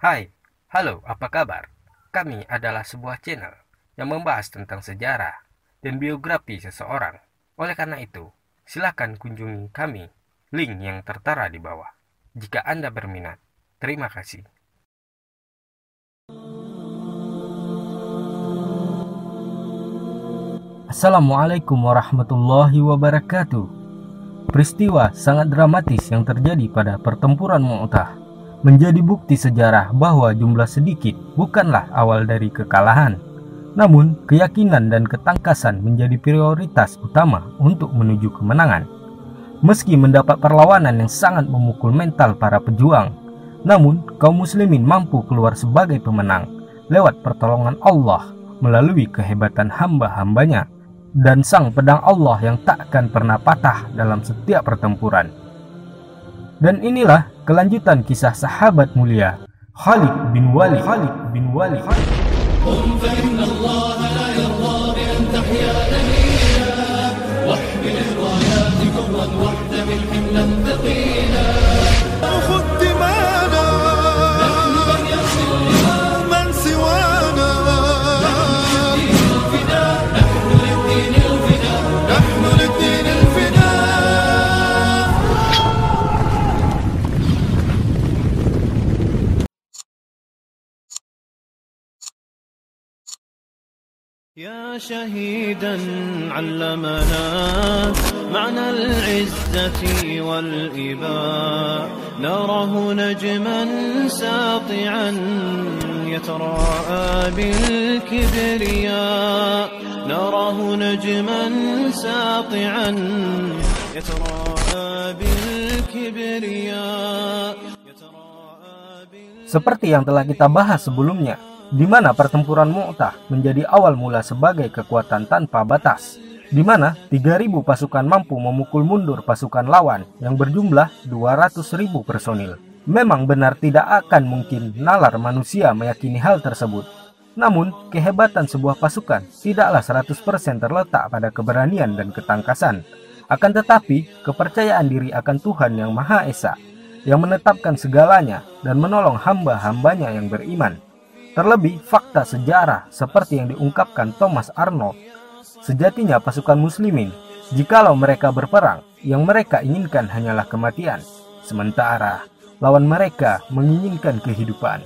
Hai, halo, apa kabar? Kami adalah sebuah channel yang membahas tentang sejarah dan biografi seseorang. Oleh karena itu, silakan kunjungi kami, link yang tertera di bawah. Jika Anda berminat, terima kasih. Assalamualaikum warahmatullahi wabarakatuh. Peristiwa sangat dramatis yang terjadi pada pertempuran Mu'tah menjadi bukti sejarah bahwa jumlah sedikit bukanlah awal dari kekalahan. Namun, keyakinan dan ketangkasan menjadi prioritas utama untuk menuju kemenangan. Meski mendapat perlawanan yang sangat memukul mental para pejuang, namun kaum muslimin mampu keluar sebagai pemenang lewat pertolongan Allah melalui kehebatan hamba-hambanya dan sang pedang Allah yang takkan pernah patah dalam setiap pertempuran. Dan inilah kelanjutan kisah sahabat mulia Khalid bin Walid. Khalid bin Walid. يا شهيدا علمنا معنى العزة والإباء نراه نجما ساطعا يتراءى بالكبرياء نراه نجما ساطعا يتراءى بالكبرياء Seperti yang telah kita bahas sebelumnya, di mana pertempuran Mu'tah menjadi awal mula sebagai kekuatan tanpa batas, di mana 3.000 pasukan mampu memukul mundur pasukan lawan yang berjumlah 200.000 personil. Memang benar tidak akan mungkin nalar manusia meyakini hal tersebut. Namun, kehebatan sebuah pasukan tidaklah 100% terletak pada keberanian dan ketangkasan. Akan tetapi, kepercayaan diri akan Tuhan yang Maha Esa, yang menetapkan segalanya dan menolong hamba-hambanya yang beriman. Terlebih fakta sejarah seperti yang diungkapkan Thomas Arnold. Sejatinya pasukan muslimin, jikalau mereka berperang, yang mereka inginkan hanyalah kematian. Sementara lawan mereka menginginkan kehidupan.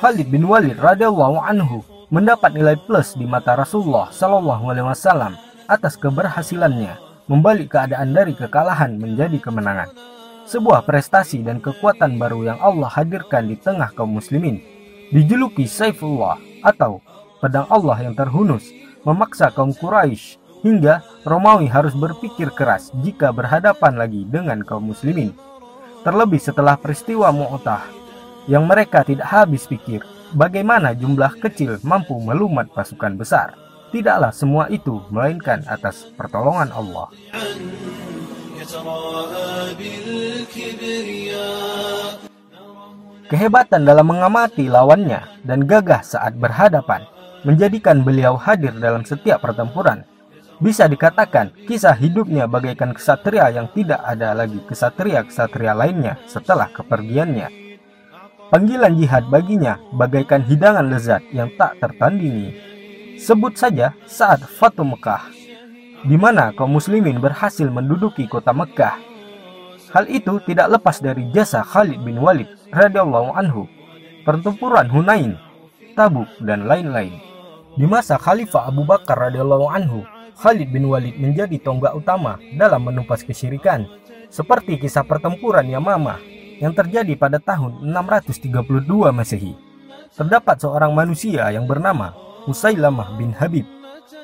Khalid bin Walid radhiyallahu anhu mendapat nilai plus di mata Rasulullah Shallallahu alaihi wasallam atas keberhasilannya membalik keadaan dari kekalahan menjadi kemenangan. Sebuah prestasi dan kekuatan baru yang Allah hadirkan di tengah kaum muslimin dijuluki Saifullah atau pedang Allah yang terhunus memaksa kaum Quraisy hingga Romawi harus berpikir keras jika berhadapan lagi dengan kaum muslimin. Terlebih setelah peristiwa Mu'tah yang mereka tidak habis pikir bagaimana jumlah kecil mampu melumat pasukan besar. Tidaklah semua itu melainkan atas pertolongan Allah. Kehebatan dalam mengamati lawannya dan gagah saat berhadapan menjadikan beliau hadir dalam setiap pertempuran. Bisa dikatakan kisah hidupnya bagaikan kesatria yang tidak ada lagi kesatria-kesatria lainnya setelah kepergiannya. Panggilan jihad baginya bagaikan hidangan lezat yang tak tertandingi. Sebut saja saat Fatu Mekah, di mana kaum muslimin berhasil menduduki kota Mekah. Hal itu tidak lepas dari jasa Khalid bin Walid radhiyallahu anhu, pertempuran Hunain, Tabuk dan lain-lain. Di masa Khalifah Abu Bakar radhiyallahu anhu, Khalid bin Walid menjadi tonggak utama dalam menumpas kesyirikan, seperti kisah pertempuran Yamamah yang terjadi pada tahun 632 Masehi. Terdapat seorang manusia yang bernama Musailamah bin Habib.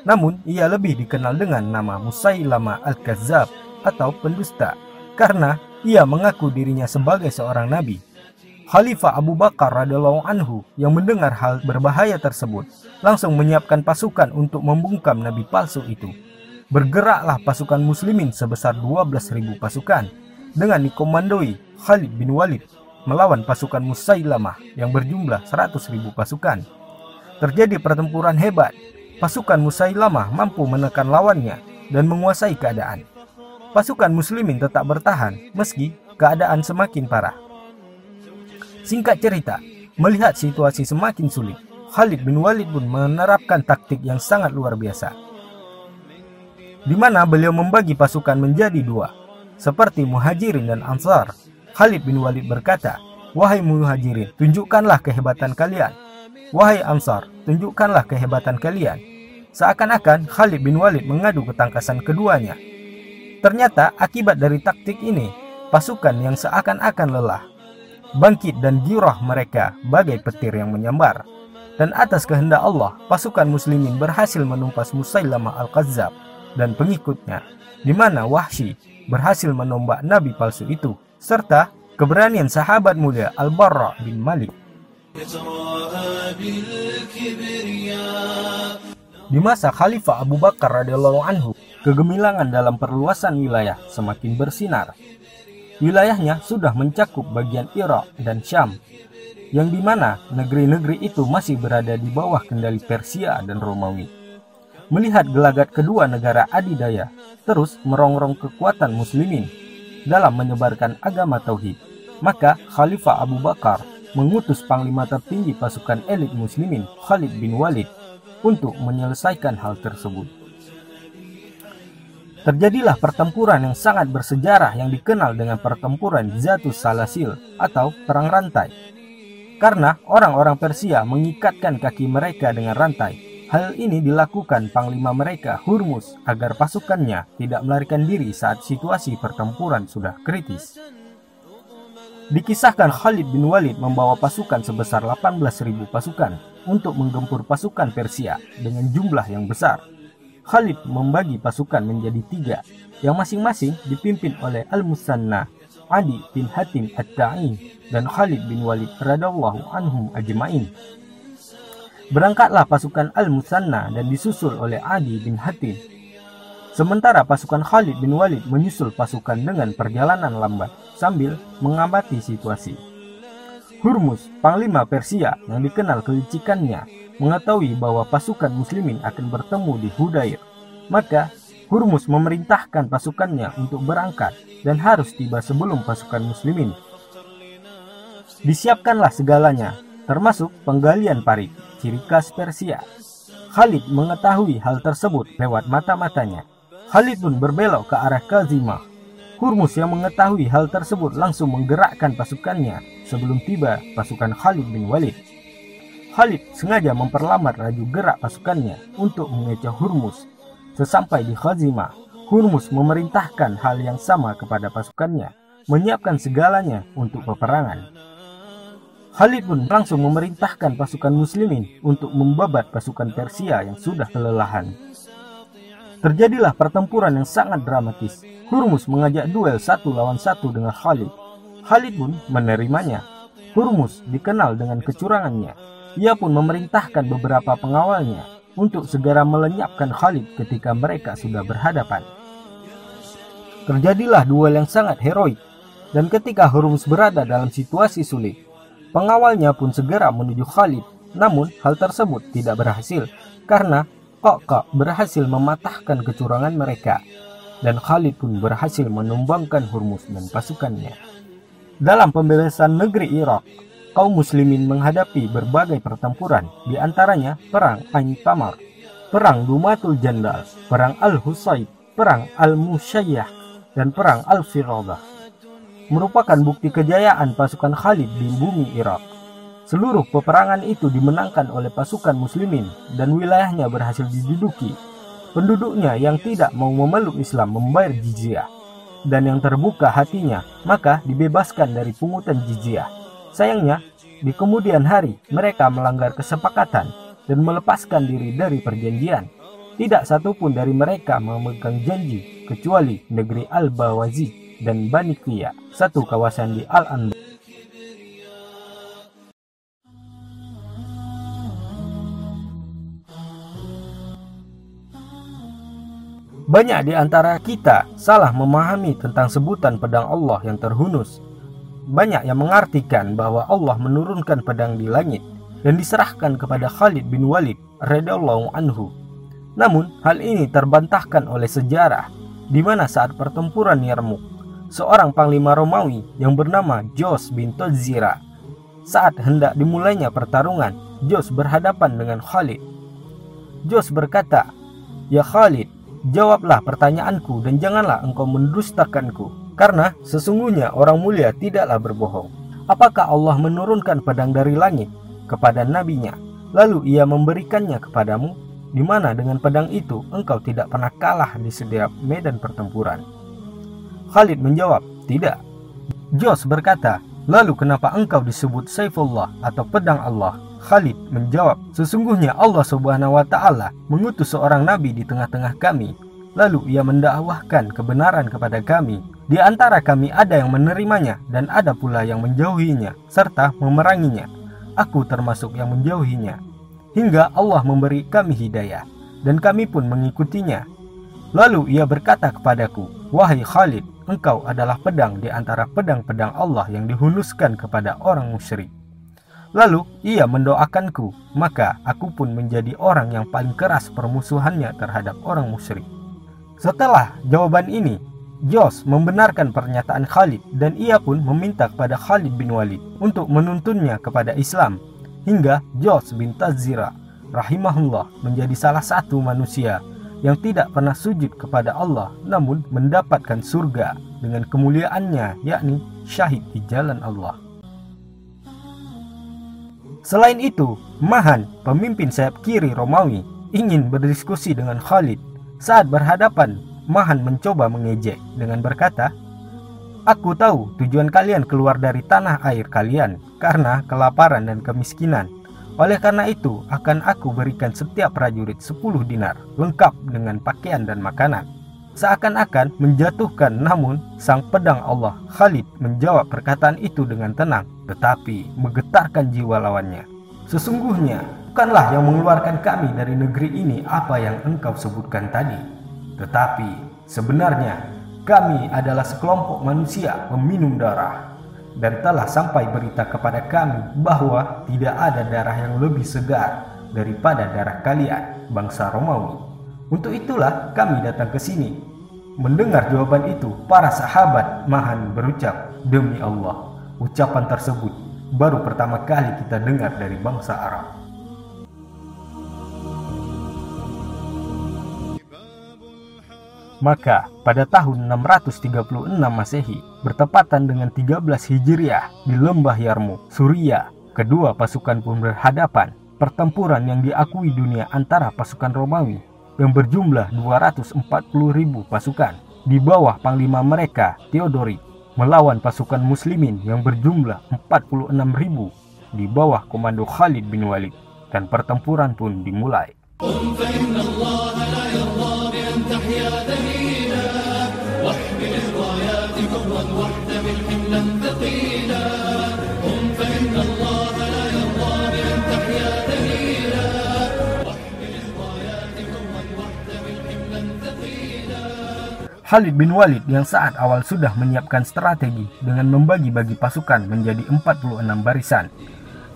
Namun, ia lebih dikenal dengan nama Musailamah Al-Kazzab atau pendusta karena ia mengaku dirinya sebagai seorang nabi. Khalifah Abu Bakar radhiallahu anhu yang mendengar hal berbahaya tersebut langsung menyiapkan pasukan untuk membungkam nabi palsu itu. Bergeraklah pasukan muslimin sebesar 12.000 pasukan dengan dikomandoi Khalid bin Walid melawan pasukan Musailamah yang berjumlah 100.000 pasukan. Terjadi pertempuran hebat. Pasukan Musailamah mampu menekan lawannya dan menguasai keadaan. Pasukan muslimin tetap bertahan meski keadaan semakin parah. Singkat cerita, Melihat situasi semakin sulit, Khalid bin Walid pun menerapkan taktik yang sangat luar biasa. Di mana beliau membagi pasukan menjadi dua, seperti Muhajirin dan Ansar. Khalid bin Walid berkata, Wahai Muhajirin, tunjukkanlah kehebatan kalian. Wahai Ansar, tunjukkanlah kehebatan kalian. Seakan-akan Khalid bin Walid mengadu ketangkasan keduanya. Ternyata akibat dari taktik ini, pasukan yang seakan-akan lelah, bangkit dan girah mereka bagai petir yang menyambar. Dan atas kehendak Allah, pasukan muslimin berhasil menumpas Musailamah Al-Qazzab dan pengikutnya, di mana Wahsy berhasil menombak nabi palsu itu, serta keberanian sahabat mulia Al-Barra bin Malik. Di masa Khalifah Abu Bakar radhiyallahu anhu, kegemilangan dalam perluasan wilayah semakin bersinar. Wilayahnya sudah mencakup bagian Irak dan Syam yang di mana negeri-negeri itu masih berada di bawah kendali Persia dan Romawi. Melihat gelagat kedua negara adidaya terus merongrong kekuatan muslimin dalam menyebarkan agama tauhid, maka Khalifah Abu Bakar mengutus panglima tertinggi pasukan elit muslimin Khalid bin Walid untuk menyelesaikan hal tersebut. Terjadilah pertempuran yang sangat bersejarah yang dikenal dengan pertempuran Zatus Salasil atau Perang Rantai karena orang-orang Persia mengikatkan kaki mereka dengan rantai. Hal ini dilakukan panglima mereka Hurmus agar pasukannya tidak melarikan diri saat situasi pertempuran sudah kritis. Dikisahkan Khalid bin Walid membawa pasukan sebesar 18.000 pasukan untuk menggempur pasukan Persia dengan jumlah yang besar. Khalid membagi pasukan menjadi tiga, yang masing-masing dipimpin oleh Al-Musanna, Adi bin Hatim At-Ta'i dan Khalid bin Walid radallahu anhum ajma'in. Berangkatlah pasukan Al-Musanna dan disusul oleh Adi bin Hatim. Sementara pasukan Khalid bin Walid menyusul pasukan dengan perjalanan lambat sambil mengamati situasi. Hurmus, panglima Persia yang dikenal kelicikannya, mengetahui bahwa pasukan muslimin akan bertemu di Hudair. Maka Hurmus memerintahkan pasukannya untuk berangkat dan harus tiba sebelum pasukan muslimin Disiapkanlah segalanya, termasuk penggalian parit, ciri khas Persia. Khalid mengetahui hal tersebut lewat mata-matanya. Khalid pun berbelok ke arah Kazimah. Hurmus yang mengetahui hal tersebut langsung menggerakkan pasukannya sebelum tiba pasukan Khalid bin Walid. Khalid sengaja memperlambat laju gerak pasukannya untuk mengecoh Hurmus. Sesampai di Khazimah, Hurmus memerintahkan hal yang sama kepada pasukannya, menyiapkan segalanya untuk peperangan. Khalid pun langsung memerintahkan pasukan muslimin untuk membabat pasukan Persia yang sudah kelelahan. Terjadilah pertempuran yang sangat dramatis. Hurmus mengajak duel satu lawan satu dengan Khalid. Khalid pun menerimanya. Hurmus dikenal dengan kecurangannya. Ia pun memerintahkan beberapa pengawalnya untuk segera melenyapkan Khalid ketika mereka sudah berhadapan. Terjadilah duel yang sangat heroik, dan ketika Hurmus berada dalam situasi sulit, Pengawalnya pun segera menuju Khalid, namun hal tersebut tidak berhasil karena Kokok berhasil mematahkan kecurangan mereka dan Khalid pun berhasil menumbangkan Hurmus dan pasukannya. Dalam pembebasan negeri Irak, kaum muslimin menghadapi berbagai pertempuran, di antaranya Perang Ain Tamar, Perang Dumatul Jandal, Perang Al-Husayb, Perang Al-Musyayyah, dan Perang Al-Firadah merupakan bukti kejayaan pasukan Khalid di bumi Irak. Seluruh peperangan itu dimenangkan oleh pasukan muslimin dan wilayahnya berhasil diduduki. Penduduknya yang tidak mau memeluk Islam membayar jizyah dan yang terbuka hatinya maka dibebaskan dari pungutan jizyah. Sayangnya, di kemudian hari mereka melanggar kesepakatan dan melepaskan diri dari perjanjian. Tidak satupun dari mereka memegang janji kecuali negeri Al-Bawazi dan Bani Qiyya, satu kawasan di Al-Anbar. Banyak di antara kita salah memahami tentang sebutan pedang Allah yang terhunus. Banyak yang mengartikan bahwa Allah menurunkan pedang di langit dan diserahkan kepada Khalid bin Walid radhiyallahu anhu. Namun, hal ini terbantahkan oleh sejarah di mana saat pertempuran Yarmuk seorang panglima Romawi yang bernama Jos bin Tozira Saat hendak dimulainya pertarungan, Jos berhadapan dengan Khalid. Jos berkata, Ya Khalid, jawablah pertanyaanku dan janganlah engkau mendustakanku. Karena sesungguhnya orang mulia tidaklah berbohong. Apakah Allah menurunkan pedang dari langit kepada nabinya, lalu ia memberikannya kepadamu? Di mana dengan pedang itu engkau tidak pernah kalah di setiap medan pertempuran? Khalid menjawab, tidak. Jos berkata, lalu kenapa engkau disebut Saifullah atau pedang Allah? Khalid menjawab, sesungguhnya Allah subhanahu wa ta'ala mengutus seorang nabi di tengah-tengah kami. Lalu ia mendakwahkan kebenaran kepada kami. Di antara kami ada yang menerimanya dan ada pula yang menjauhinya serta memeranginya. Aku termasuk yang menjauhinya. Hingga Allah memberi kami hidayah dan kami pun mengikutinya. Lalu ia berkata kepadaku, Wahai Khalid, engkau adalah pedang di antara pedang-pedang Allah yang dihunuskan kepada orang musyrik. Lalu ia mendoakanku, maka aku pun menjadi orang yang paling keras permusuhannya terhadap orang musyrik. Setelah jawaban ini, Jos membenarkan pernyataan Khalid dan ia pun meminta kepada Khalid bin Walid untuk menuntunnya kepada Islam hingga Jos bin Tazira rahimahullah menjadi salah satu manusia yang tidak pernah sujud kepada Allah namun mendapatkan surga dengan kemuliaannya yakni syahid di jalan Allah. Selain itu, Mahan, pemimpin sayap kiri Romawi, ingin berdiskusi dengan Khalid. Saat berhadapan, Mahan mencoba mengejek dengan berkata, Aku tahu tujuan kalian keluar dari tanah air kalian karena kelaparan dan kemiskinan. Oleh karena itu, akan aku berikan setiap prajurit 10 dinar, lengkap dengan pakaian dan makanan. Seakan-akan menjatuhkan namun sang pedang Allah Khalid menjawab perkataan itu dengan tenang, tetapi menggetarkan jiwa lawannya. Sesungguhnya, bukanlah yang mengeluarkan kami dari negeri ini apa yang engkau sebutkan tadi. Tetapi, sebenarnya kami adalah sekelompok manusia peminum darah dan telah sampai berita kepada kami bahwa tidak ada darah yang lebih segar daripada darah kalian, bangsa Romawi. Untuk itulah kami datang ke sini. Mendengar jawaban itu, para sahabat Mahan berucap, "Demi Allah, ucapan tersebut baru pertama kali kita dengar dari bangsa Arab." Maka pada tahun 636 Masehi, bertepatan dengan 13 Hijriah di lembah Yarmu, Suria, kedua pasukan pun berhadapan. Pertempuran yang diakui dunia antara pasukan Romawi yang berjumlah 240.000 pasukan di bawah panglima mereka Theodoric melawan pasukan muslimin yang berjumlah 46.000 di bawah komando Khalid bin Walid dan pertempuran pun dimulai. Khalid bin Walid yang saat awal sudah menyiapkan strategi dengan membagi-bagi pasukan menjadi 46 barisan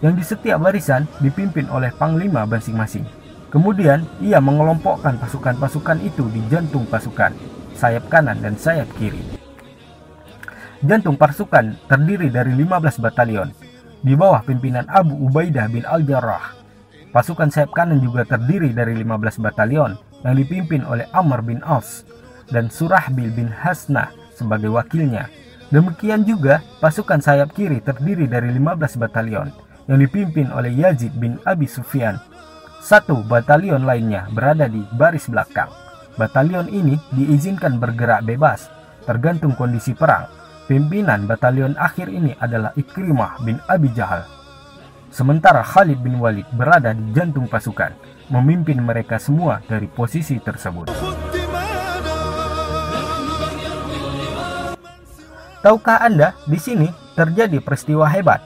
yang di setiap barisan dipimpin oleh panglima masing-masing. Kemudian ia mengelompokkan pasukan-pasukan itu di jantung pasukan, sayap kanan dan sayap kiri. Jantung pasukan terdiri dari 15 batalion di bawah pimpinan Abu Ubaidah bin Al-Jarrah. Pasukan sayap kanan juga terdiri dari 15 batalion yang dipimpin oleh Amr bin Aus dan Surahbil bin Hasnah sebagai wakilnya. Demikian juga pasukan sayap kiri terdiri dari 15 batalion yang dipimpin oleh Yazid bin Abi Sufyan. Satu batalion lainnya berada di baris belakang. Batalion ini diizinkan bergerak bebas, tergantung kondisi perang. Pimpinan batalion akhir ini adalah Ikrimah bin Abi Jahal. Sementara Khalid bin Walid berada di jantung pasukan, memimpin mereka semua dari posisi tersebut. Tahukah Anda, di sini terjadi peristiwa hebat.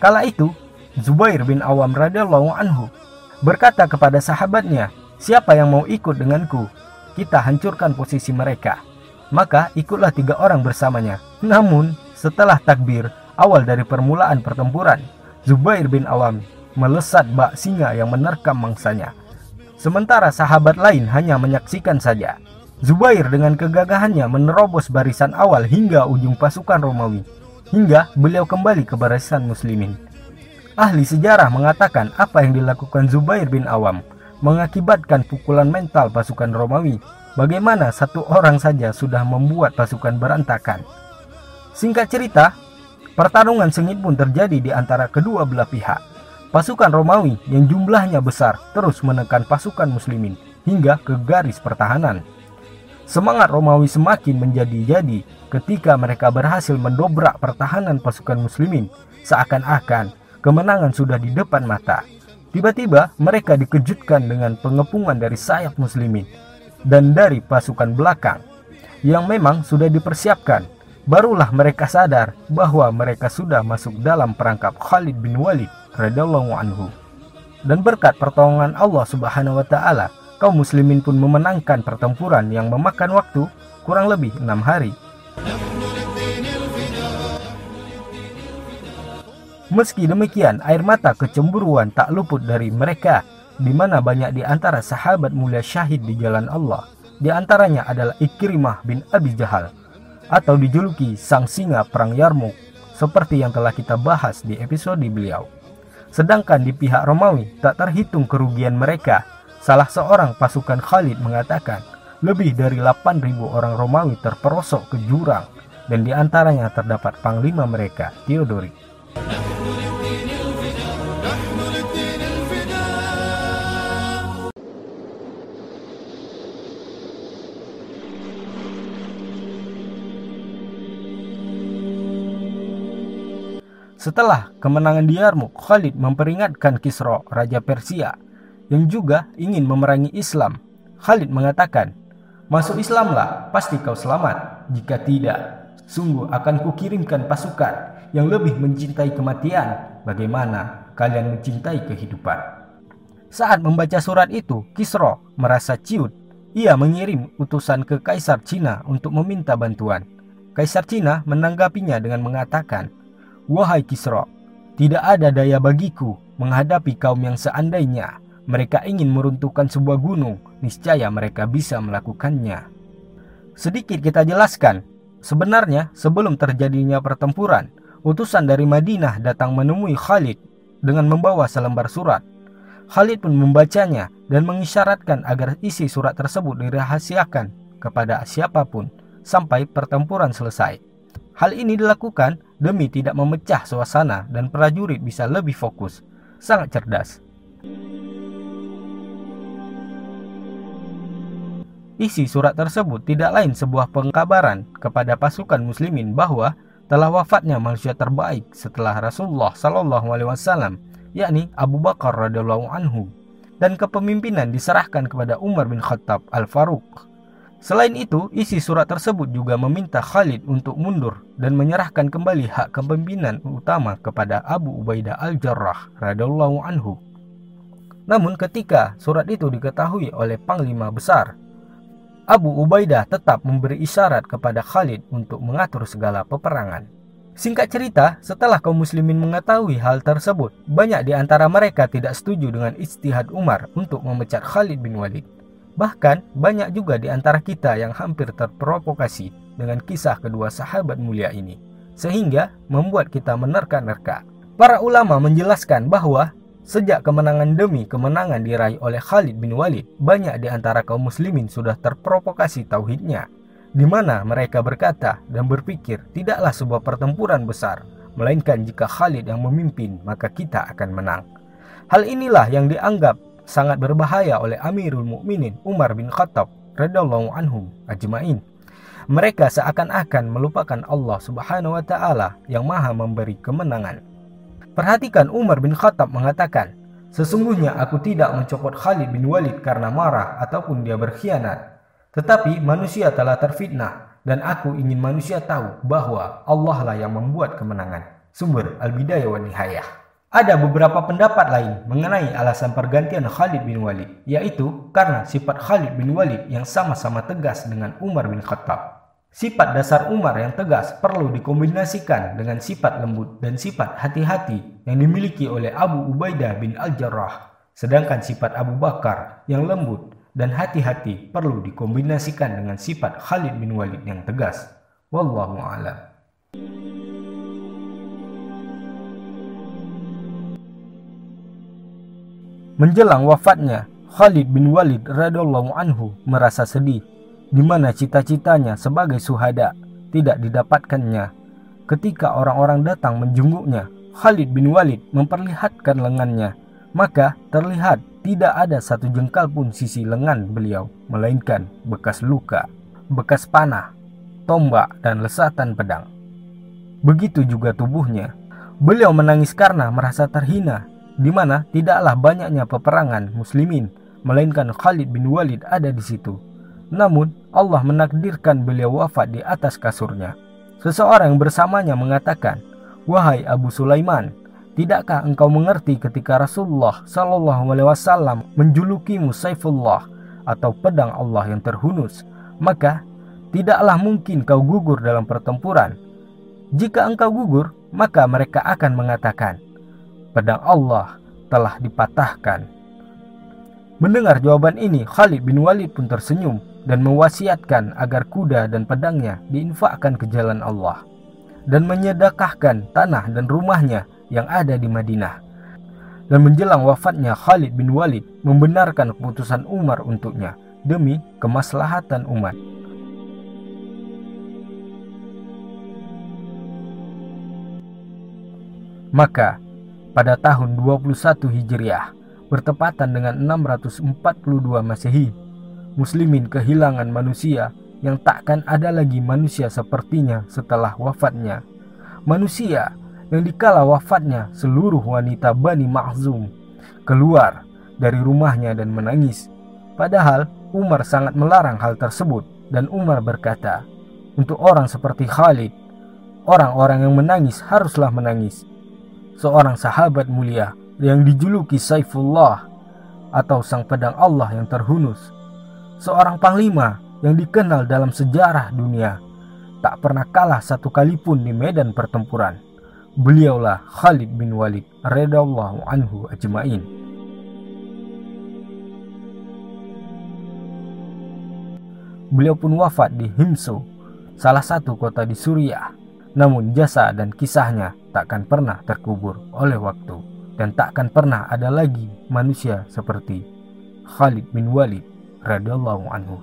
Kala itu, Zubair bin Awam radhiyallahu anhu berkata kepada sahabatnya, "Siapa yang mau ikut denganku? Kita hancurkan posisi mereka." Maka ikutlah tiga orang bersamanya. Namun, setelah takbir awal dari permulaan pertempuran, Zubair bin Awam melesat bak singa yang menerkam mangsanya. Sementara sahabat lain hanya menyaksikan saja. Zubair dengan kegagahannya menerobos barisan awal hingga ujung pasukan Romawi, hingga beliau kembali ke barisan muslimin. Ahli sejarah mengatakan apa yang dilakukan Zubair bin Awam mengakibatkan pukulan mental pasukan Romawi. Bagaimana satu orang saja sudah membuat pasukan berantakan. Singkat cerita, pertarungan sengit pun terjadi di antara kedua belah pihak. Pasukan Romawi yang jumlahnya besar terus menekan pasukan muslimin hingga ke garis pertahanan. Semangat Romawi semakin menjadi-jadi ketika mereka berhasil mendobrak pertahanan pasukan muslimin seakan-akan kemenangan sudah di depan mata. Tiba-tiba mereka dikejutkan dengan pengepungan dari sayap muslimin dan dari pasukan belakang yang memang sudah dipersiapkan. Barulah mereka sadar bahwa mereka sudah masuk dalam perangkap Khalid bin Walid radhiyallahu anhu. Dan berkat pertolongan Allah Subhanahu wa taala, kaum muslimin pun memenangkan pertempuran yang memakan waktu kurang lebih enam hari. Meski demikian, air mata kecemburuan tak luput dari mereka, di mana banyak di antara sahabat mulia syahid di jalan Allah. Di antaranya adalah Ikrimah bin Abi Jahal, atau dijuluki Sang Singa Perang Yarmuk, seperti yang telah kita bahas di episode beliau. Sedangkan di pihak Romawi tak terhitung kerugian mereka. Salah seorang pasukan Khalid mengatakan, lebih dari 8.000 orang Romawi terperosok ke jurang, dan di antaranya terdapat panglima mereka, Theodoric. Setelah kemenangan di Yarmouk, Khalid memperingatkan Kisra, Raja Persia, yang juga ingin memerangi Islam. Khalid mengatakan, Masuk Islamlah, pasti kau selamat. Jika tidak, sungguh akan kukirimkan pasukan yang lebih mencintai kematian. Bagaimana kalian mencintai kehidupan? Saat membaca surat itu, Kisra merasa ciut. Ia mengirim utusan ke Kaisar Cina untuk meminta bantuan. Kaisar Cina menanggapinya dengan mengatakan, Wahai Kisra, tidak ada daya bagiku menghadapi kaum yang seandainya mereka ingin meruntuhkan sebuah gunung, niscaya mereka bisa melakukannya. Sedikit kita jelaskan, sebenarnya sebelum terjadinya pertempuran, utusan dari Madinah datang menemui Khalid dengan membawa selembar surat. Khalid pun membacanya dan mengisyaratkan agar isi surat tersebut dirahasiakan kepada siapa pun sampai pertempuran selesai. Hal ini dilakukan demi tidak memecah suasana dan prajurit bisa lebih fokus. Sangat cerdas. Isi surat tersebut tidak lain sebuah pengkabaran kepada pasukan muslimin bahwa telah wafatnya manusia terbaik setelah Rasulullah Shallallahu Alaihi Wasallam, yakni Abu Bakar radhiallahu anhu, dan kepemimpinan diserahkan kepada Umar bin Khattab al Faruq Selain itu, isi surat tersebut juga meminta Khalid untuk mundur dan menyerahkan kembali hak kepemimpinan utama kepada Abu Ubaidah al-Jarrah radhiyallahu anhu. Namun ketika surat itu diketahui oleh panglima besar, Abu Ubaidah tetap memberi isyarat kepada Khalid untuk mengatur segala peperangan. Singkat cerita, setelah kaum muslimin mengetahui hal tersebut, banyak di antara mereka tidak setuju dengan istihad Umar untuk memecat Khalid bin Walid. Bahkan banyak juga di antara kita yang hampir terprovokasi dengan kisah kedua sahabat mulia ini, sehingga membuat kita menerka-nerka. Para ulama menjelaskan bahwa sejak kemenangan demi kemenangan diraih oleh Khalid bin Walid, banyak di antara kaum muslimin sudah terprovokasi tauhidnya, di mana mereka berkata dan berpikir tidaklah sebuah pertempuran besar, melainkan jika Khalid yang memimpin maka kita akan menang. Hal inilah yang dianggap sangat berbahaya oleh Amirul Mukminin Umar bin Khattab radhiyallahu anhu ajmain. Mereka seakan-akan melupakan Allah Subhanahu wa taala yang Maha memberi kemenangan. Perhatikan Umar bin Khattab mengatakan, "Sesungguhnya aku tidak mencopot Khalid bin Walid karena marah ataupun dia berkhianat, tetapi manusia telah terfitnah dan aku ingin manusia tahu bahwa Allah lah yang membuat kemenangan." Sumber Al-Bidayah wa Nihayah. Ada beberapa pendapat lain mengenai alasan pergantian Khalid bin Walid, yaitu karena sifat Khalid bin Walid yang sama-sama tegas dengan Umar bin Khattab. Sifat dasar Umar yang tegas perlu dikombinasikan dengan sifat lembut dan sifat hati-hati yang dimiliki oleh Abu Ubaidah bin Al-Jarrah. Sedangkan sifat Abu Bakar yang lembut dan hati-hati perlu dikombinasikan dengan sifat Khalid bin Walid yang tegas. Wallahu a'lam. Menjelang wafatnya, Khalid bin Walid radhiyallahu anhu merasa sedih di mana cita-citanya sebagai suhada tidak didapatkannya. Ketika orang-orang datang menjenguknya, Khalid bin Walid memperlihatkan lengannya. Maka terlihat tidak ada satu jengkal pun sisi lengan beliau, melainkan bekas luka, bekas panah, tombak, dan lesatan pedang. Begitu juga tubuhnya. Beliau menangis karena merasa terhina, di mana tidaklah banyaknya peperangan muslimin, melainkan Khalid bin Walid ada di situ. Namun, Allah menakdirkan beliau wafat di atas kasurnya. Seseorang yang bersamanya mengatakan, "Wahai Abu Sulaiman, tidakkah engkau mengerti ketika Rasulullah Shallallahu alaihi wasallam menjulukimu Saifullah atau pedang Allah yang terhunus, maka tidaklah mungkin kau gugur dalam pertempuran. Jika engkau gugur, maka mereka akan mengatakan, pedang Allah telah dipatahkan." Mendengar jawaban ini, Khalid bin Walid pun tersenyum dan mewasiatkan agar kuda dan pedangnya diinfakkan ke jalan Allah dan menyedekahkan tanah dan rumahnya yang ada di Madinah. Dan menjelang wafatnya Khalid bin Walid membenarkan keputusan Umar untuknya demi kemaslahatan umat. Maka pada tahun 21 Hijriah bertepatan dengan 642 Masehi muslimin kehilangan manusia yang takkan ada lagi manusia sepertinya setelah wafatnya. Manusia yang dikala wafatnya seluruh wanita Bani Mahzum keluar dari rumahnya dan menangis. Padahal Umar sangat melarang hal tersebut dan Umar berkata, untuk orang seperti Khalid, orang-orang yang menangis haruslah menangis. Seorang sahabat mulia yang dijuluki Saifullah atau sang pedang Allah yang terhunus seorang panglima yang dikenal dalam sejarah dunia, tak pernah kalah satu kali pun di medan pertempuran. Beliaulah Khalid bin Walid radhiyallahu anhu ajmain. Beliau pun wafat di Himso, salah satu kota di Suriah. Namun jasa dan kisahnya takkan pernah terkubur oleh waktu dan takkan pernah ada lagi manusia seperti Khalid bin Walid radhiyallahu anhu